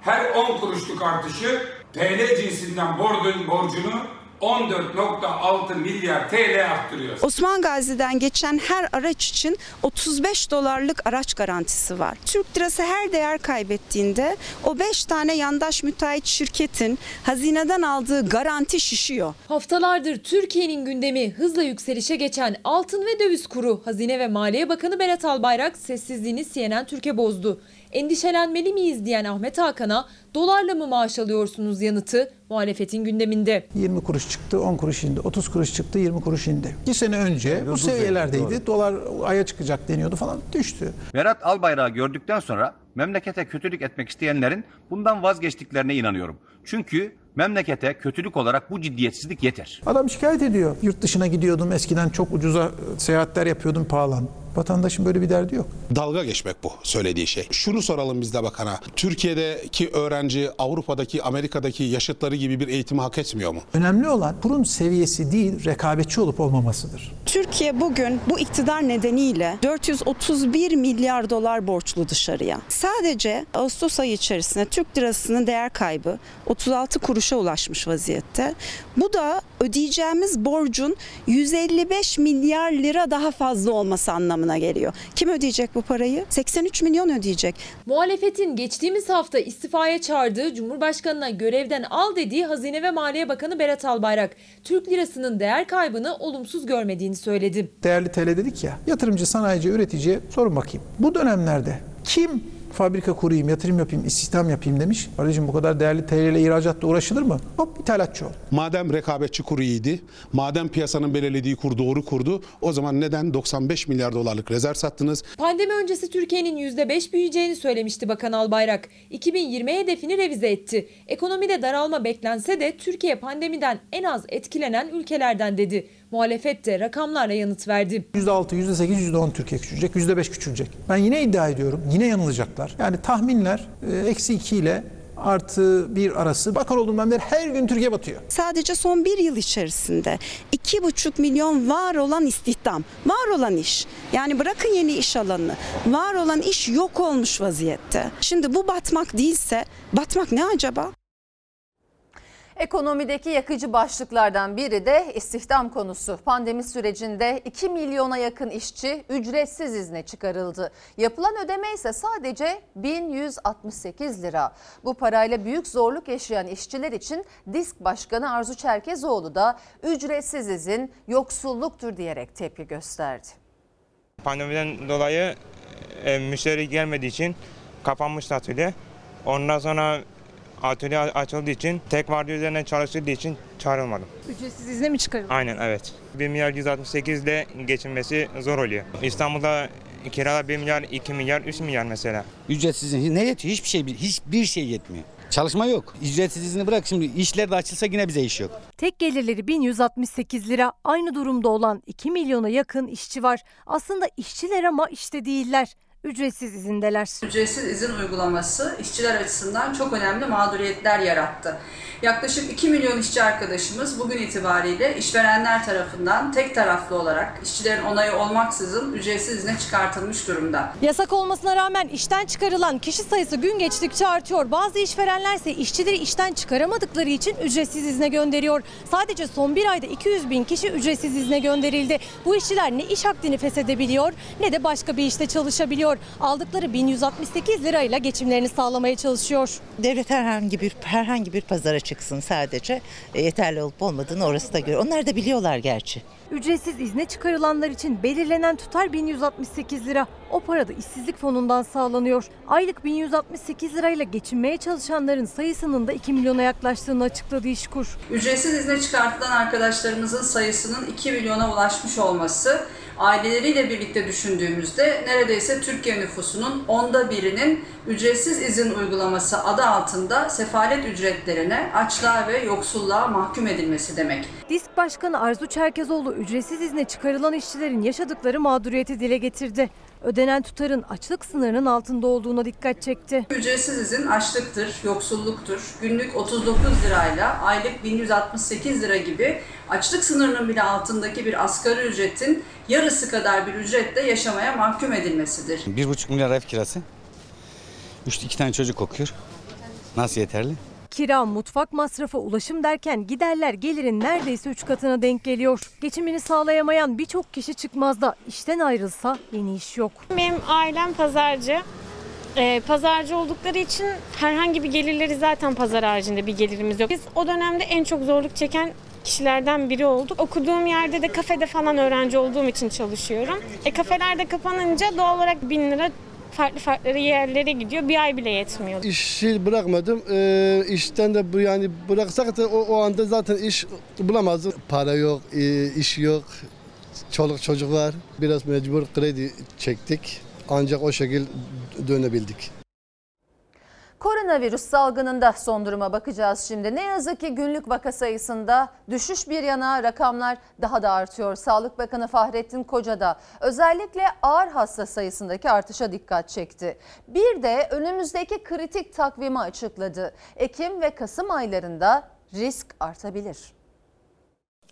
her 10 kuruşluk artışı TL cinsinden borcun, borcunu 14.6 milyar TL arttırıyor. Osman Gazi'den geçen her araç için 35 dolarlık araç garantisi var. Türk lirası her değer kaybettiğinde o 5 tane yandaş müteahhit şirketin hazineden aldığı garanti şişiyor. Haftalardır Türkiye'nin gündemi hızla yükselişe geçen altın ve döviz kuru. Hazine ve Maliye Bakanı Berat Albayrak sessizliğini CNN Türkiye bozdu. Endişelenmeli miyiz diyen Ahmet Hakan'a dolarla mı maaş alıyorsunuz yanıtı muhalefetin gündeminde. 20 kuruş çıktı, 10 kuruş indi. 30 kuruş çıktı, 20 kuruş indi. 2 sene önce bu seviyelerdeydi. Dolar aya çıkacak deniyordu falan düştü. Berat Albayrak'ı gördükten sonra memlekete kötülük etmek isteyenlerin bundan vazgeçtiklerine inanıyorum. Çünkü memlekete kötülük olarak bu ciddiyetsizlik yeter. Adam şikayet ediyor. Yurt dışına gidiyordum eskiden çok ucuza seyahatler yapıyordum pahalan. Vatandaşın böyle bir derdi yok. Dalga geçmek bu söylediği şey. Şunu soralım biz de bakana. Türkiye'deki öğrenci Avrupa'daki, Amerika'daki yaşıtları gibi bir eğitimi hak etmiyor mu? Önemli olan kurun seviyesi değil, rekabetçi olup olmamasıdır. Türkiye bugün bu iktidar nedeniyle 431 milyar dolar borçlu dışarıya. Sadece Ağustos ayı içerisinde Türk lirasının değer kaybı 36 kuruşa ulaşmış vaziyette. Bu da ödeyeceğimiz borcun 155 milyar lira daha fazla olması anlamına geliyor. Kim ödeyecek bu parayı? 83 milyon ödeyecek. Muhalefetin geçtiğimiz hafta istifaya çağırdığı Cumhurbaşkanı'na görevden al dediği Hazine ve Maliye Bakanı Berat Albayrak, Türk lirasının değer kaybını olumsuz görmediğini söyledi. Değerli TL dedik ya, yatırımcı, sanayici, üreticiye sorun bakayım. Bu dönemlerde kim fabrika kurayım, yatırım yapayım, istihdam yapayım demiş. Kardeşim bu kadar değerli TL ile ihracatta uğraşılır mı? Hop ithalatçı ol. Madem rekabetçi kuru iyiydi, madem piyasanın belirlediği kur doğru kurdu, o zaman neden 95 milyar dolarlık rezerv sattınız? Pandemi öncesi Türkiye'nin %5 büyüyeceğini söylemişti Bakan Albayrak. 2020 hedefini revize etti. Ekonomide daralma beklense de Türkiye pandemiden en az etkilenen ülkelerden dedi. Muhalefet de rakamlarla yanıt verdi. %6, %8, %10 Türkiye küçülecek, %5 küçülecek. Ben yine iddia ediyorum, yine yanılacaklar. Yani tahminler e, eksi 2 ile artı bir arası bakan olduğumdan beri her gün Türkiye batıyor. Sadece son bir yıl içerisinde 2,5 milyon var olan istihdam, var olan iş. Yani bırakın yeni iş alanını, var olan iş yok olmuş vaziyette. Şimdi bu batmak değilse batmak ne acaba? Ekonomideki yakıcı başlıklardan biri de istihdam konusu. Pandemi sürecinde 2 milyona yakın işçi ücretsiz izne çıkarıldı. Yapılan ödeme ise sadece 1168 lira. Bu parayla büyük zorluk yaşayan işçiler için Disk Başkanı Arzu Çerkezoğlu da ücretsiz izin yoksulluktur diyerek tepki gösterdi. Pandemiden dolayı e, müşteri gelmediği için kapanmış atölye. Ondan sonra atölye açıldığı için tek vardı üzerine çalışıldığı için çağrılmadım. Ücretsiz izne mi çıkarıldı? Aynen evet. 1 milyar 168 ile geçinmesi zor oluyor. İstanbul'da kiralar 1 milyar, 2 milyar, 3 milyar mesela. Ücretsiz izin ne yetiyor? Hiçbir şey hiçbir şey yetmiyor. Çalışma yok. Ücretsiz izni bırak şimdi işler de açılsa yine bize iş yok. Tek gelirleri 1168 lira. Aynı durumda olan 2 milyona yakın işçi var. Aslında işçiler ama işte değiller. Ücretsiz izindeler. Ücretsiz izin uygulaması işçiler açısından çok önemli mağduriyetler yarattı. Yaklaşık 2 milyon işçi arkadaşımız bugün itibariyle işverenler tarafından tek taraflı olarak işçilerin onayı olmaksızın ücretsiz izne çıkartılmış durumda. Yasak olmasına rağmen işten çıkarılan kişi sayısı gün geçtikçe artıyor. Bazı işverenler ise işçileri işten çıkaramadıkları için ücretsiz izne gönderiyor. Sadece son bir ayda 200 bin kişi ücretsiz izne gönderildi. Bu işçiler ne iş akdini feshedebiliyor ne de başka bir işte çalışabiliyor. Aldıkları 1168 lirayla geçimlerini sağlamaya çalışıyor. Devlet herhangi bir herhangi bir pazara çıksın sadece e, yeterli olup olmadığını orası da görüyor. Onlar da biliyorlar gerçi. Ücretsiz izne çıkarılanlar için belirlenen tutar 1168 lira. O para da işsizlik fonundan sağlanıyor. Aylık 1168 lirayla geçinmeye çalışanların sayısının da 2 milyona yaklaştığını açıkladı İşkur. Ücretsiz izne çıkartılan arkadaşlarımızın sayısının 2 milyona ulaşmış olması aileleriyle birlikte düşündüğümüzde neredeyse Türkiye nüfusunun onda birinin ücretsiz izin uygulaması adı altında sefalet ücretlerine, açlığa ve yoksulluğa mahkum edilmesi demek. Disk Başkanı Arzu Çerkezoğlu ücretsiz izne çıkarılan işçilerin yaşadıkları mağduriyeti dile getirdi. Ödenen tutarın açlık sınırının altında olduğuna dikkat çekti. Ücretsiz izin açlıktır, yoksulluktur. Günlük 39 lirayla aylık 1168 lira gibi açlık sınırının bile altındaki bir asgari ücretin yarısı kadar bir ücretle yaşamaya mahkum edilmesidir. 1,5 milyar ev kirası. 3 iki tane çocuk okuyor. Nasıl yeterli? Kira, mutfak masrafı, ulaşım derken giderler gelirin neredeyse 3 katına denk geliyor. Geçimini sağlayamayan birçok kişi çıkmazda işten ayrılsa yeni iş yok. Benim ailem pazarcı. Ee, pazarcı oldukları için herhangi bir gelirleri zaten pazar haricinde bir gelirimiz yok. Biz o dönemde en çok zorluk çeken kişilerden biri olduk. Okuduğum yerde de kafede falan öğrenci olduğum için çalışıyorum. E kafelerde kapanınca doğal olarak bin lira farklı farklı yerlere gidiyor. Bir ay bile yetmiyor. İşi bırakmadım. Ee, işten de bu yani bıraksak da o, o anda zaten iş bulamazdım. Para yok, e, iş yok. Çoluk çocuk var. Biraz mecbur kredi çektik. Ancak o şekilde dönebildik. Koronavirüs salgınında son duruma bakacağız şimdi. Ne yazık ki günlük vaka sayısında düşüş bir yana rakamlar daha da artıyor. Sağlık Bakanı Fahrettin Koca da özellikle ağır hasta sayısındaki artışa dikkat çekti. Bir de önümüzdeki kritik takvimi açıkladı. Ekim ve Kasım aylarında risk artabilir.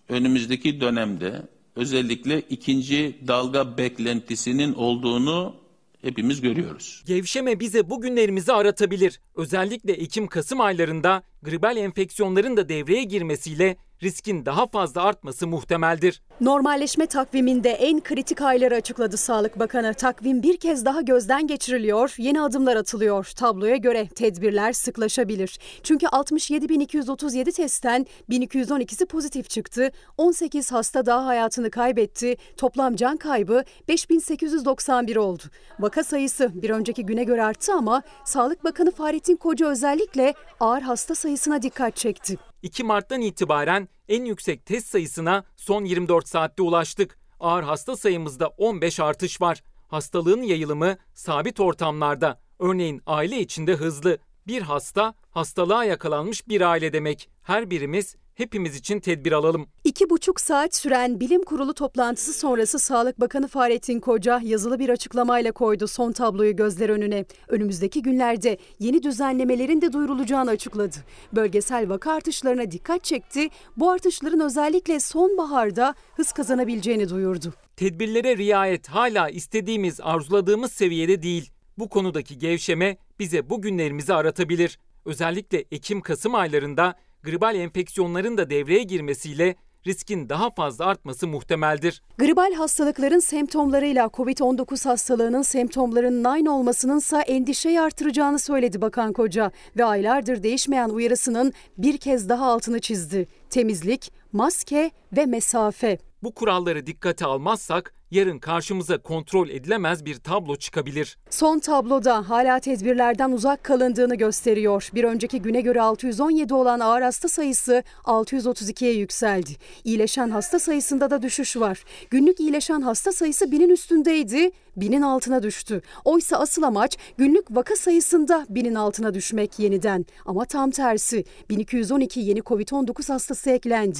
Önümüzdeki dönemde özellikle ikinci dalga beklentisinin olduğunu hepimiz görüyoruz. Gevşeme bize bugünlerimizi aratabilir. Özellikle Ekim-Kasım aylarında gribal enfeksiyonların da devreye girmesiyle riskin daha fazla artması muhtemeldir. Normalleşme takviminde en kritik ayları açıkladı Sağlık Bakanı. Takvim bir kez daha gözden geçiriliyor, yeni adımlar atılıyor. Tabloya göre tedbirler sıklaşabilir. Çünkü 67.237 testten 1212'si pozitif çıktı. 18 hasta daha hayatını kaybetti. Toplam can kaybı 5891 oldu. Vaka sayısı bir önceki güne göre arttı ama Sağlık Bakanı Fahrettin Koca özellikle ağır hasta sayısına dikkat çekti. 2 Mart'tan itibaren en yüksek test sayısına son 24 saatte ulaştık. Ağır hasta sayımızda 15 artış var. Hastalığın yayılımı sabit ortamlarda, örneğin aile içinde hızlı. Bir hasta hastalığa yakalanmış bir aile demek. Her birimiz hepimiz için tedbir alalım. İki buçuk saat süren bilim kurulu toplantısı sonrası Sağlık Bakanı Fahrettin Koca yazılı bir açıklamayla koydu son tabloyu gözler önüne. Önümüzdeki günlerde yeni düzenlemelerin de duyurulacağını açıkladı. Bölgesel vaka artışlarına dikkat çekti. Bu artışların özellikle sonbaharda hız kazanabileceğini duyurdu. Tedbirlere riayet hala istediğimiz, arzuladığımız seviyede değil. Bu konudaki gevşeme bize bu günlerimizi aratabilir. Özellikle Ekim-Kasım aylarında gribal enfeksiyonların da devreye girmesiyle riskin daha fazla artması muhtemeldir. Gribal hastalıkların semptomlarıyla COVID-19 hastalığının semptomlarının aynı olmasının ise endişeyi artıracağını söyledi Bakan Koca ve aylardır değişmeyen uyarısının bir kez daha altını çizdi. Temizlik, maske ve mesafe. Bu kuralları dikkate almazsak yarın karşımıza kontrol edilemez bir tablo çıkabilir. Son tabloda hala tedbirlerden uzak kalındığını gösteriyor. Bir önceki güne göre 617 olan ağır hasta sayısı 632'ye yükseldi. İyileşen hasta sayısında da düşüş var. Günlük iyileşen hasta sayısı binin üstündeydi, binin altına düştü. Oysa asıl amaç günlük vaka sayısında binin altına düşmek yeniden. Ama tam tersi 1212 yeni Covid-19 hastası eklendi.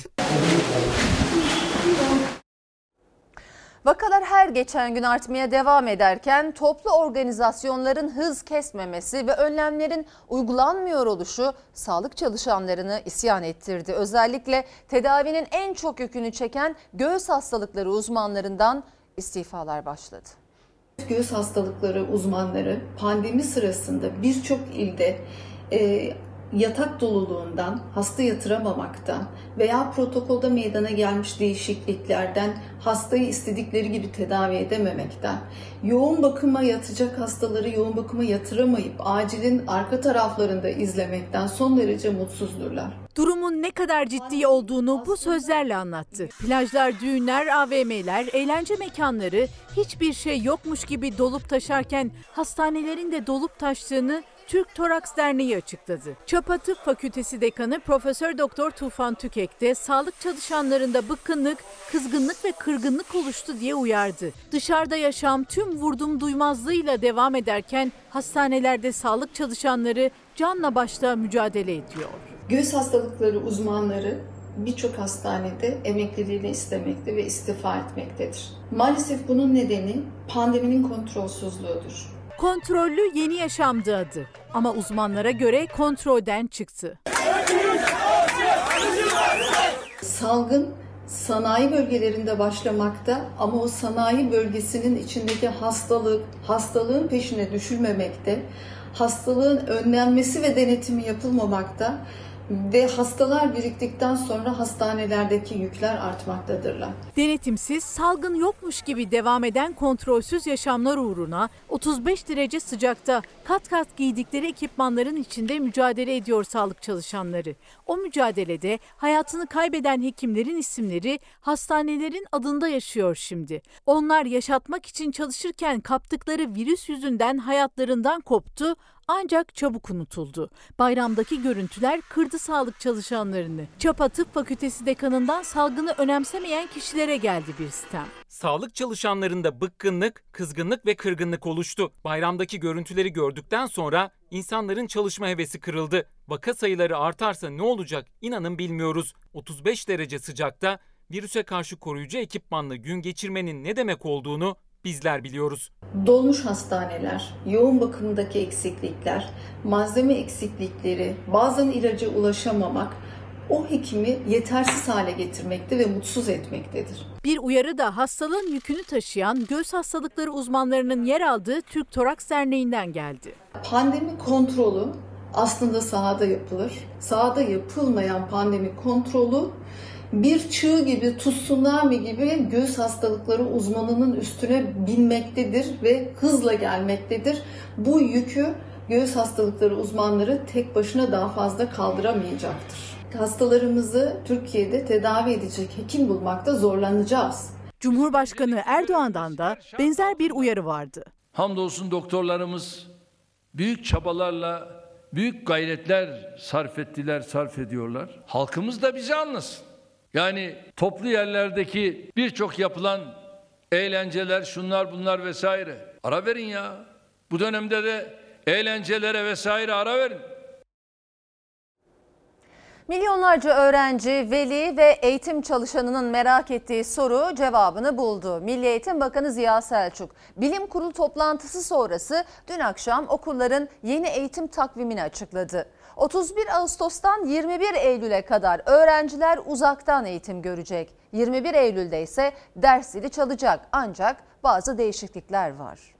Vakalar her geçen gün artmaya devam ederken toplu organizasyonların hız kesmemesi ve önlemlerin uygulanmıyor oluşu sağlık çalışanlarını isyan ettirdi. Özellikle tedavinin en çok yükünü çeken göğüs hastalıkları uzmanlarından istifalar başladı. Göğüs hastalıkları uzmanları pandemi sırasında birçok ilde e, yatak doluluğundan, hasta yatıramamaktan veya protokolda meydana gelmiş değişikliklerden hastayı istedikleri gibi tedavi edememekten, yoğun bakıma yatacak hastaları yoğun bakıma yatıramayıp acilin arka taraflarında izlemekten son derece mutsuzdurlar. Durumun ne kadar ciddi olduğunu bu sözlerle anlattı. Plajlar, düğünler, AVM'ler, eğlence mekanları hiçbir şey yokmuş gibi dolup taşarken hastanelerin de dolup taştığını Türk Toraks Derneği açıkladı. Çapa Tıp Fakültesi Dekanı Profesör Doktor Tufan Tükek de sağlık çalışanlarında bıkkınlık, kızgınlık ve kırgınlık oluştu diye uyardı. Dışarıda yaşam tüm vurdum duymazlığıyla devam ederken hastanelerde sağlık çalışanları canla başla mücadele ediyor. Göğüs hastalıkları uzmanları birçok hastanede emekliliğini istemekte ve istifa etmektedir. Maalesef bunun nedeni pandeminin kontrolsüzlüğüdür. Kontrollü yeni yaşamdı adı ama uzmanlara göre kontrolden çıktı. Salgın sanayi bölgelerinde başlamakta ama o sanayi bölgesinin içindeki hastalık, hastalığın peşine düşülmemekte, hastalığın önlenmesi ve denetimi yapılmamakta ve hastalar biriktikten sonra hastanelerdeki yükler artmaktadırlar. Denetimsiz, salgın yokmuş gibi devam eden kontrolsüz yaşamlar uğruna 35 derece sıcakta kat kat giydikleri ekipmanların içinde mücadele ediyor sağlık çalışanları. O mücadelede hayatını kaybeden hekimlerin isimleri hastanelerin adında yaşıyor şimdi. Onlar yaşatmak için çalışırken kaptıkları virüs yüzünden hayatlarından koptu ancak çabuk unutuldu. Bayramdaki görüntüler kırdı sağlık çalışanlarını. Çapa Tıp Fakültesi dekanından salgını önemsemeyen kişilere geldi bir sistem. Sağlık çalışanlarında bıkkınlık, kızgınlık ve kırgınlık oluştu. Bayramdaki görüntüleri gördükten sonra insanların çalışma hevesi kırıldı. Vaka sayıları artarsa ne olacak inanın bilmiyoruz. 35 derece sıcakta virüse karşı koruyucu ekipmanla gün geçirmenin ne demek olduğunu bizler biliyoruz. Dolmuş hastaneler, yoğun bakımdaki eksiklikler, malzeme eksiklikleri, bazen ilaca ulaşamamak o hekimi yetersiz hale getirmekte ve mutsuz etmektedir. Bir uyarı da hastalığın yükünü taşıyan göğüs hastalıkları uzmanlarının yer aldığı Türk Toraks Derneği'nden geldi. Pandemi kontrolü aslında sahada yapılır. Sahada yapılmayan pandemi kontrolü bir çığ gibi, tsunami gibi göğüs hastalıkları uzmanının üstüne binmektedir ve hızla gelmektedir. Bu yükü göğüs hastalıkları uzmanları tek başına daha fazla kaldıramayacaktır. Hastalarımızı Türkiye'de tedavi edecek hekim bulmakta zorlanacağız. Cumhurbaşkanı Erdoğan'dan da benzer bir uyarı vardı. Hamdolsun doktorlarımız büyük çabalarla, büyük gayretler sarf ettiler, sarf ediyorlar. Halkımız da bizi anlasın. Yani toplu yerlerdeki birçok yapılan eğlenceler, şunlar bunlar vesaire. Ara verin ya. Bu dönemde de eğlencelere vesaire ara verin. Milyonlarca öğrenci, veli ve eğitim çalışanının merak ettiği soru cevabını buldu. Milli Eğitim Bakanı Ziya Selçuk, bilim kurulu toplantısı sonrası dün akşam okulların yeni eğitim takvimini açıkladı. 31 Ağustos'tan 21 Eylül'e kadar öğrenciler uzaktan eğitim görecek. 21 Eylül'de ise ders zili çalacak ancak bazı değişiklikler var.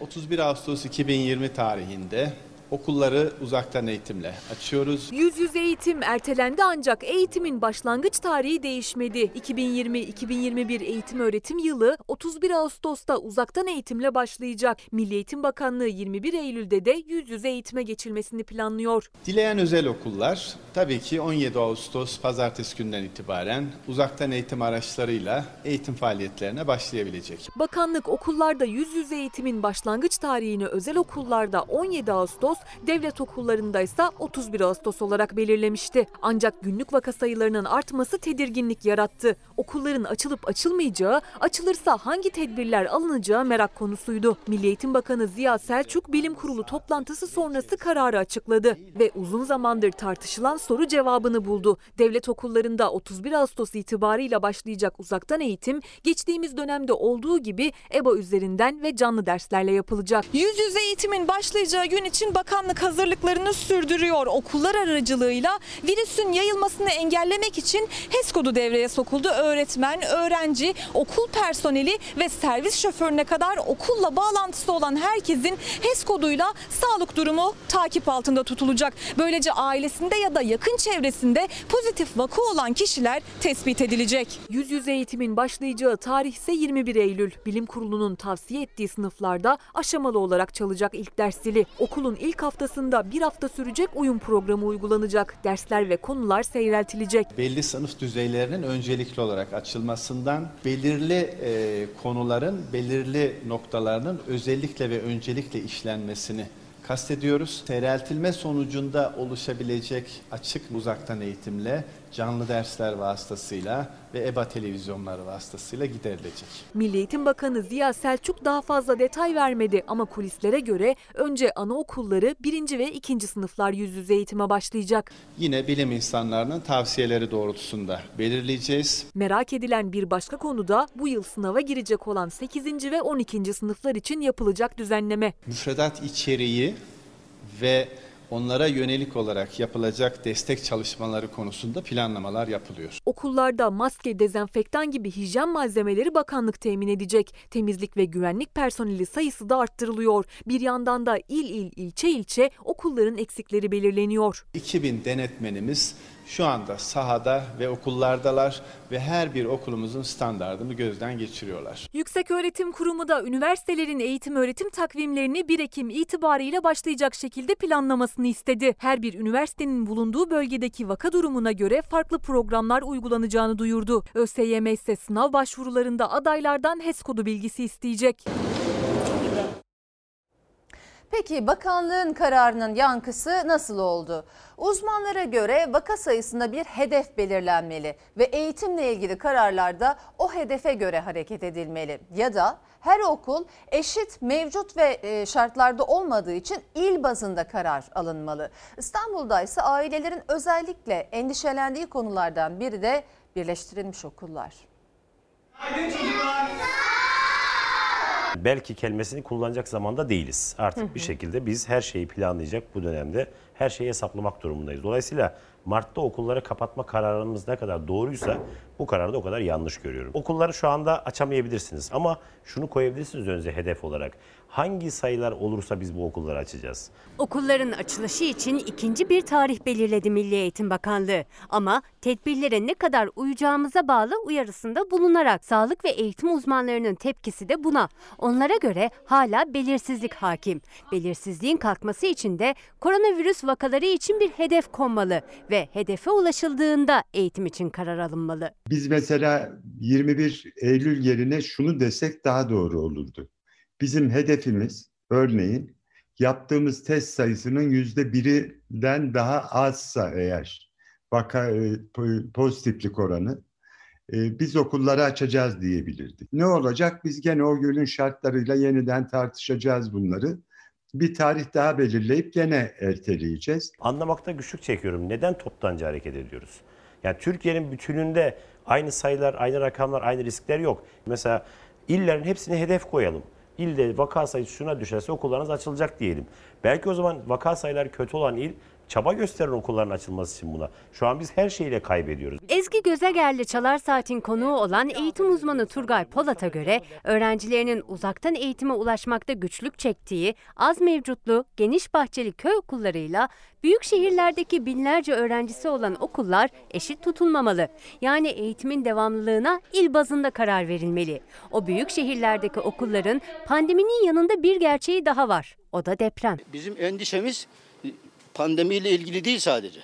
31 Ağustos 2020 tarihinde okulları uzaktan eğitimle açıyoruz. Yüz yüze eğitim ertelendi ancak eğitimin başlangıç tarihi değişmedi. 2020-2021 eğitim öğretim yılı 31 Ağustos'ta uzaktan eğitimle başlayacak. Milli Eğitim Bakanlığı 21 Eylül'de de yüz yüze eğitime geçilmesini planlıyor. Dileyen özel okullar tabii ki 17 Ağustos pazartesi günden itibaren uzaktan eğitim araçlarıyla eğitim faaliyetlerine başlayabilecek. Bakanlık okullarda yüz yüze eğitimin başlangıç tarihini özel okullarda 17 Ağustos, devlet okullarında ise 31 Ağustos olarak belirlemişti. Ancak günlük vaka sayılarının artması tedirginlik yarattı. Okulların açılıp açılmayacağı, açılırsa hangi tedbirler alınacağı merak konusuydu. Milli Eğitim Bakanı Ziya Selçuk bilim kurulu toplantısı sonrası kararı açıkladı ve uzun zamandır tartışılan soru cevabını buldu. Devlet okullarında 31 Ağustos itibarıyla başlayacak uzaktan eğitim geçtiğimiz dönemde olduğu gibi EBA üzerinden ve canlı derslerle yapılacak. Yüz yüze eğitimin başlayacağı gün için bakanlık hazırlıklarını sürdürüyor. Okullar aracılığıyla virüsün yayılmasını engellemek için HES kodu devreye sokuldu. Öğretmen, öğrenci, okul personeli ve servis şoförüne kadar okulla bağlantısı olan herkesin HES koduyla sağlık durumu takip altında tutulacak. Böylece ailesinde ya da yakın çevresinde pozitif vaka olan kişiler tespit edilecek. Yüz yüze eğitimin başlayacağı tarih ise 21 Eylül. Bilim Kurulu'nun tavsiye ettiği sınıflarda aşamalı olarak çalacak ilk ders zili. Okulun ilk haftasında bir hafta sürecek uyum programı uygulanacak. Dersler ve konular seyreltilecek. Belli sınıf düzeylerinin öncelikli olarak açılmasından belirli e, konuların belirli noktalarının özellikle ve öncelikle işlenmesini kastediyoruz. Seyreltilme sonucunda oluşabilecek açık uzaktan eğitimle canlı dersler vasıtasıyla ve EBA televizyonları vasıtasıyla giderilecek. Milli Eğitim Bakanı Ziya Selçuk daha fazla detay vermedi ama kulislere göre önce anaokulları birinci ve ikinci sınıflar yüz yüze eğitime başlayacak. Yine bilim insanlarının tavsiyeleri doğrultusunda belirleyeceğiz. Merak edilen bir başka konu da bu yıl sınava girecek olan 8. ve 12. sınıflar için yapılacak düzenleme. Müfredat içeriği ve onlara yönelik olarak yapılacak destek çalışmaları konusunda planlamalar yapılıyor. Okullarda maske, dezenfektan gibi hijyen malzemeleri bakanlık temin edecek. Temizlik ve güvenlik personeli sayısı da arttırılıyor. Bir yandan da il il ilçe ilçe okulların eksikleri belirleniyor. 2000 denetmenimiz şu anda sahada ve okullardalar ve her bir okulumuzun standartını gözden geçiriyorlar. Yükseköğretim Kurumu da üniversitelerin eğitim öğretim takvimlerini 1 Ekim itibarıyla başlayacak şekilde planlamasını istedi. Her bir üniversitenin bulunduğu bölgedeki vaka durumuna göre farklı programlar uygulanacağını duyurdu. ÖSYM ise sınav başvurularında adaylardan HES kodu bilgisi isteyecek. Peki bakanlığın kararının yankısı nasıl oldu? Uzmanlara göre vaka sayısında bir hedef belirlenmeli ve eğitimle ilgili kararlarda o hedefe göre hareket edilmeli. Ya da her okul eşit mevcut ve şartlarda olmadığı için il bazında karar alınmalı. İstanbul'da ise ailelerin özellikle endişelendiği konulardan biri de birleştirilmiş okullar. Haydi çocuklar. Belki kelimesini kullanacak zamanda değiliz. Artık Hı hı. bir şekilde biz her şeyi planlayacak bu dönemde her şeyi hesaplamak durumundayız. Dolayısıyla Mart'ta okulları kapatma kararımız ne kadar doğruysa bu kararı da o kadar yanlış görüyorum. Okulları şu anda açamayabilirsiniz ama şunu koyabilirsiniz önce hedef olarak. Hangi sayılar olursa biz bu okulları açacağız. Okulların açılışı için ikinci bir tarih belirledi Milli Eğitim Bakanlığı. Ama tedbirlere ne kadar uyacağımıza bağlı uyarısında bulunarak sağlık ve eğitim uzmanlarının tepkisi de buna. Onlara göre hala belirsizlik hakim. Belirsizliğin kalkması için de koronavirüs vakaları için bir hedef konmalı ve hedefe ulaşıldığında eğitim için karar alınmalı. Biz mesela 21 Eylül yerine şunu desek daha doğru olurdu. Bizim hedefimiz örneğin yaptığımız test sayısının yüzde birinden daha azsa eğer vaka e, pozitiflik oranı e, biz okulları açacağız diyebilirdik. Ne olacak? Biz gene o günün şartlarıyla yeniden tartışacağız bunları. bir tarih daha belirleyip gene erteleyeceğiz. Anlamakta güçlük çekiyorum. Neden toptancı hareket ediyoruz? Yani Türkiye'nin bütününde aynı sayılar, aynı rakamlar, aynı riskler yok. Mesela illerin hepsine hedef koyalım. İlde vaka sayısı şuna düşerse okullarınız açılacak diyelim. Belki o zaman vaka sayıları kötü olan il çaba gösterir okulların açılması için buna. Şu an biz her şeyle kaybediyoruz. Ezgi Gözegerli Çalar Saat'in konuğu olan eğitim uzmanı Turgay Polat'a göre öğrencilerinin uzaktan eğitime ulaşmakta güçlük çektiği az mevcutlu geniş bahçeli köy okullarıyla büyük şehirlerdeki binlerce öğrencisi olan okullar eşit tutulmamalı. Yani eğitimin devamlılığına il bazında karar verilmeli. O büyük şehirlerdeki okulların pandeminin yanında bir gerçeği daha var. O da deprem. Bizim endişemiz pandemiyle ilgili değil sadece.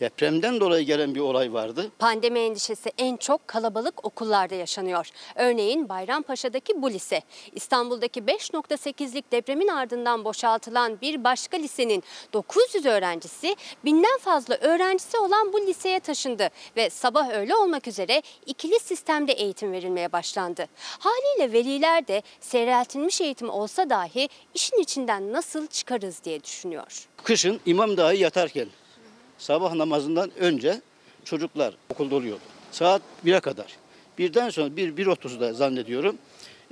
Depremden dolayı gelen bir olay vardı. Pandemi endişesi en çok kalabalık okullarda yaşanıyor. Örneğin Bayrampaşa'daki bu lise. İstanbul'daki 5.8'lik depremin ardından boşaltılan bir başka lisenin 900 öğrencisi binden fazla öğrencisi olan bu liseye taşındı ve sabah öğle olmak üzere ikili sistemde eğitim verilmeye başlandı. Haliyle veliler de seyreltilmiş eğitim olsa dahi işin içinden nasıl çıkarız diye düşünüyor. Kışın imam dahi yatarken sabah namazından önce çocuklar okulda oluyordu. Saat 1'e kadar. Birden sonra 1 1.30'da zannediyorum.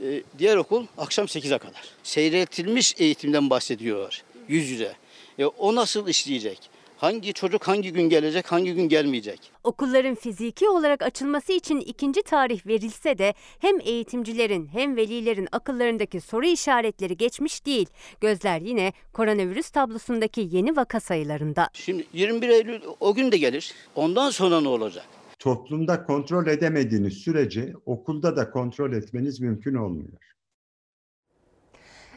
Ee, diğer okul akşam 8'e kadar. Seyretilmiş eğitimden bahsediyorlar yüz yüze. E, o nasıl işleyecek? Hangi çocuk hangi gün gelecek, hangi gün gelmeyecek? Okulların fiziki olarak açılması için ikinci tarih verilse de hem eğitimcilerin hem velilerin akıllarındaki soru işaretleri geçmiş değil. Gözler yine koronavirüs tablosundaki yeni vaka sayılarında. Şimdi 21 Eylül o gün de gelir. Ondan sonra ne olacak? Toplumda kontrol edemediğiniz sürece okulda da kontrol etmeniz mümkün olmuyor.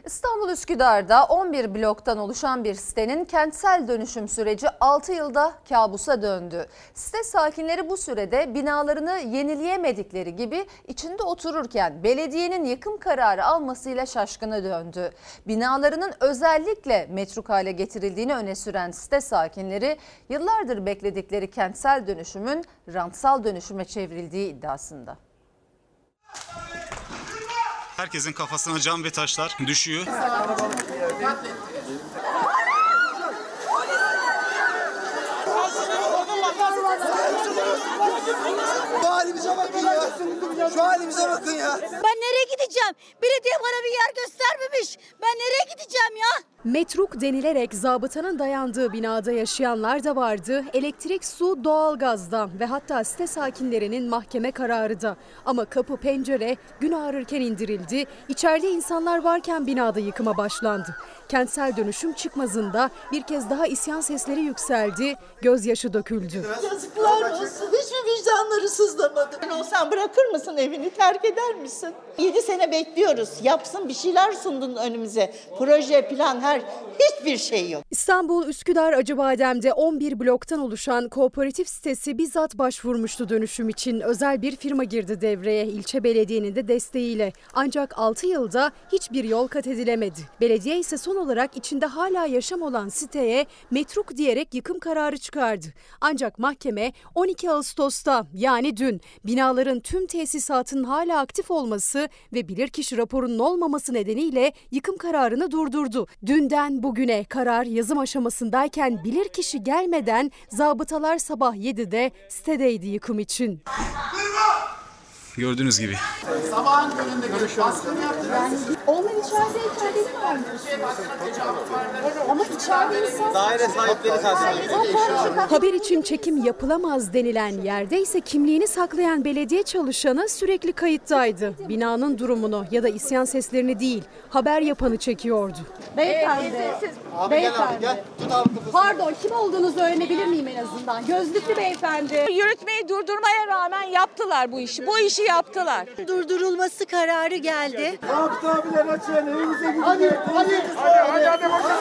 İstanbul Üsküdar'da 11 bloktan oluşan bir sitenin kentsel dönüşüm süreci 6 yılda kabusa döndü. Site sakinleri bu sürede binalarını yenileyemedikleri gibi içinde otururken belediyenin yıkım kararı almasıyla şaşkına döndü. Binalarının özellikle metruk hale getirildiğini öne süren site sakinleri yıllardır bekledikleri kentsel dönüşümün rantsal dönüşüme çevrildiği iddiasında. Herkesin kafasına cam ve taşlar düşüyor. Şu halimize bakın ya. Şu halimize bakın ya. Ben nereye gideceğim? Belediye bana bir yer göstermemiş. Ben nereye gideceğim ya? Metruk denilerek zabıtanın dayandığı binada yaşayanlar da vardı. Elektrik, su, doğalgazda ve hatta site sakinlerinin mahkeme kararı da. Ama kapı pencere gün ağrırken indirildi. İçeride insanlar varken binada yıkıma başlandı. Kentsel dönüşüm çıkmazında bir kez daha isyan sesleri yükseldi, gözyaşı döküldü. Yazıklar olsun. Hiç mi vicdanları sızlamadı? Sen olsan bırakır mısın evini terk eder misin? 7 sene bekliyoruz. Yapsın bir şeyler sundun önümüze. Proje, plan, her hiçbir şey yok. İstanbul Üsküdar Acıbadem'de 11 bloktan oluşan kooperatif sitesi bizzat başvurmuştu dönüşüm için. Özel bir firma girdi devreye ilçe belediyenin de desteğiyle. Ancak 6 yılda hiçbir yol kat edilemedi. Belediye ise son olarak içinde hala yaşam olan siteye metruk diyerek yıkım kararı çıkardı. Ancak mahkeme 12 Ağustos'ta yani dün binaların tüm tesisatın hala aktif olması ve bilirkişi raporunun olmaması nedeniyle yıkım kararını durdurdu. Dünden bugüne karar yazım aşamasındayken bilirkişi gelmeden zabıtalar sabah 7'de sitedeydi yıkım için. Gördüğünüz gibi. Sabahın köründe gelip baskın. Onlar içeride içeride Ama içeride insan... Daire sahipleri karşısında. Haber için çekim yapılamaz denilen yerde ise kimliğini saklayan belediye çalışanı sürekli kayıttaydı. Binanın durumunu ya da isyan seslerini değil, haber yapanı çekiyordu. Beyefendi. Abi Beyefendi. gel abi gel. Pardon kim olduğunuzu öğrenebilir miyim en azından? Gözlüklü beyefendi. Yürütmeyi durdurmaya rağmen yaptılar bu işi. Bu işi yaptılar. Durdurulması kararı geldi. Abi abiler açın evimize gidin. Hadi hadi. Hadi hadi hadi.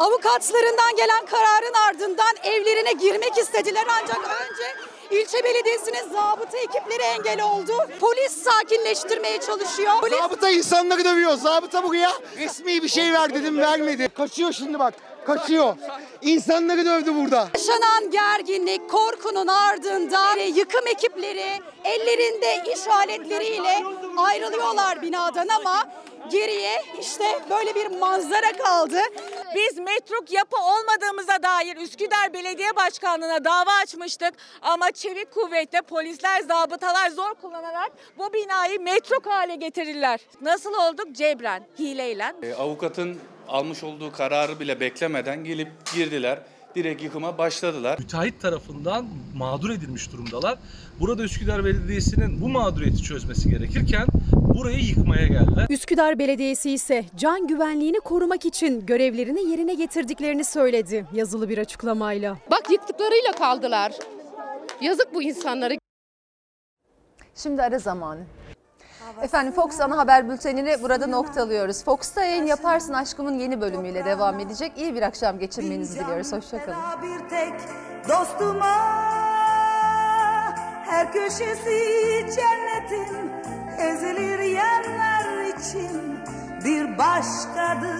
Avukatlarından gelen kararın ardından evlerine girmek istediler ancak önce İlçe belediyesinin zabıta ekipleri engel oldu. Polis sakinleştirmeye çalışıyor. Polis Zabıta insanları dövüyor. Zabıta buraya resmi bir şey ver dedim vermedi. Kaçıyor şimdi bak. Kaçıyor. İnsanları dövdü burada. Yaşanan gerginlik, korkunun ardından yıkım ekipleri ellerinde iş aletleriyle ayrılıyorlar binadan ama geriye işte böyle bir manzara kaldı. Biz metruk yapı olmadığımıza dair Üsküdar Belediye Başkanlığı'na dava açmıştık. Ama çevik kuvvetle polisler, zabıtalar zor kullanarak bu binayı metruk hale getirirler. Nasıl olduk? Cebren, hileyle. E, avukatın almış olduğu kararı bile beklemeden gelip girdiler. Direkt yıkıma başladılar. müteahhit tarafından mağdur edilmiş durumdalar. Burada Üsküdar Belediyesi'nin bu mağduriyeti çözmesi gerekirken burayı yıkmaya geldiler. Üsküdar Belediyesi ise can güvenliğini korumak için görevlerini yerine getirdiklerini söyledi yazılı bir açıklamayla. Bak yıktıklarıyla kaldılar. Yazık bu insanlara. Şimdi ara zamanı. Efendim Fox ana haber bültenini burada noktalıyoruz. Fox'ta yayın yaparsın aşkımın yeni bölümüyle devam edecek. İyi bir akşam geçirmenizi diliyoruz. Hoşçakalın. bir tek dostuma her köşesi cennetin ezilir yerler için bir başkadır.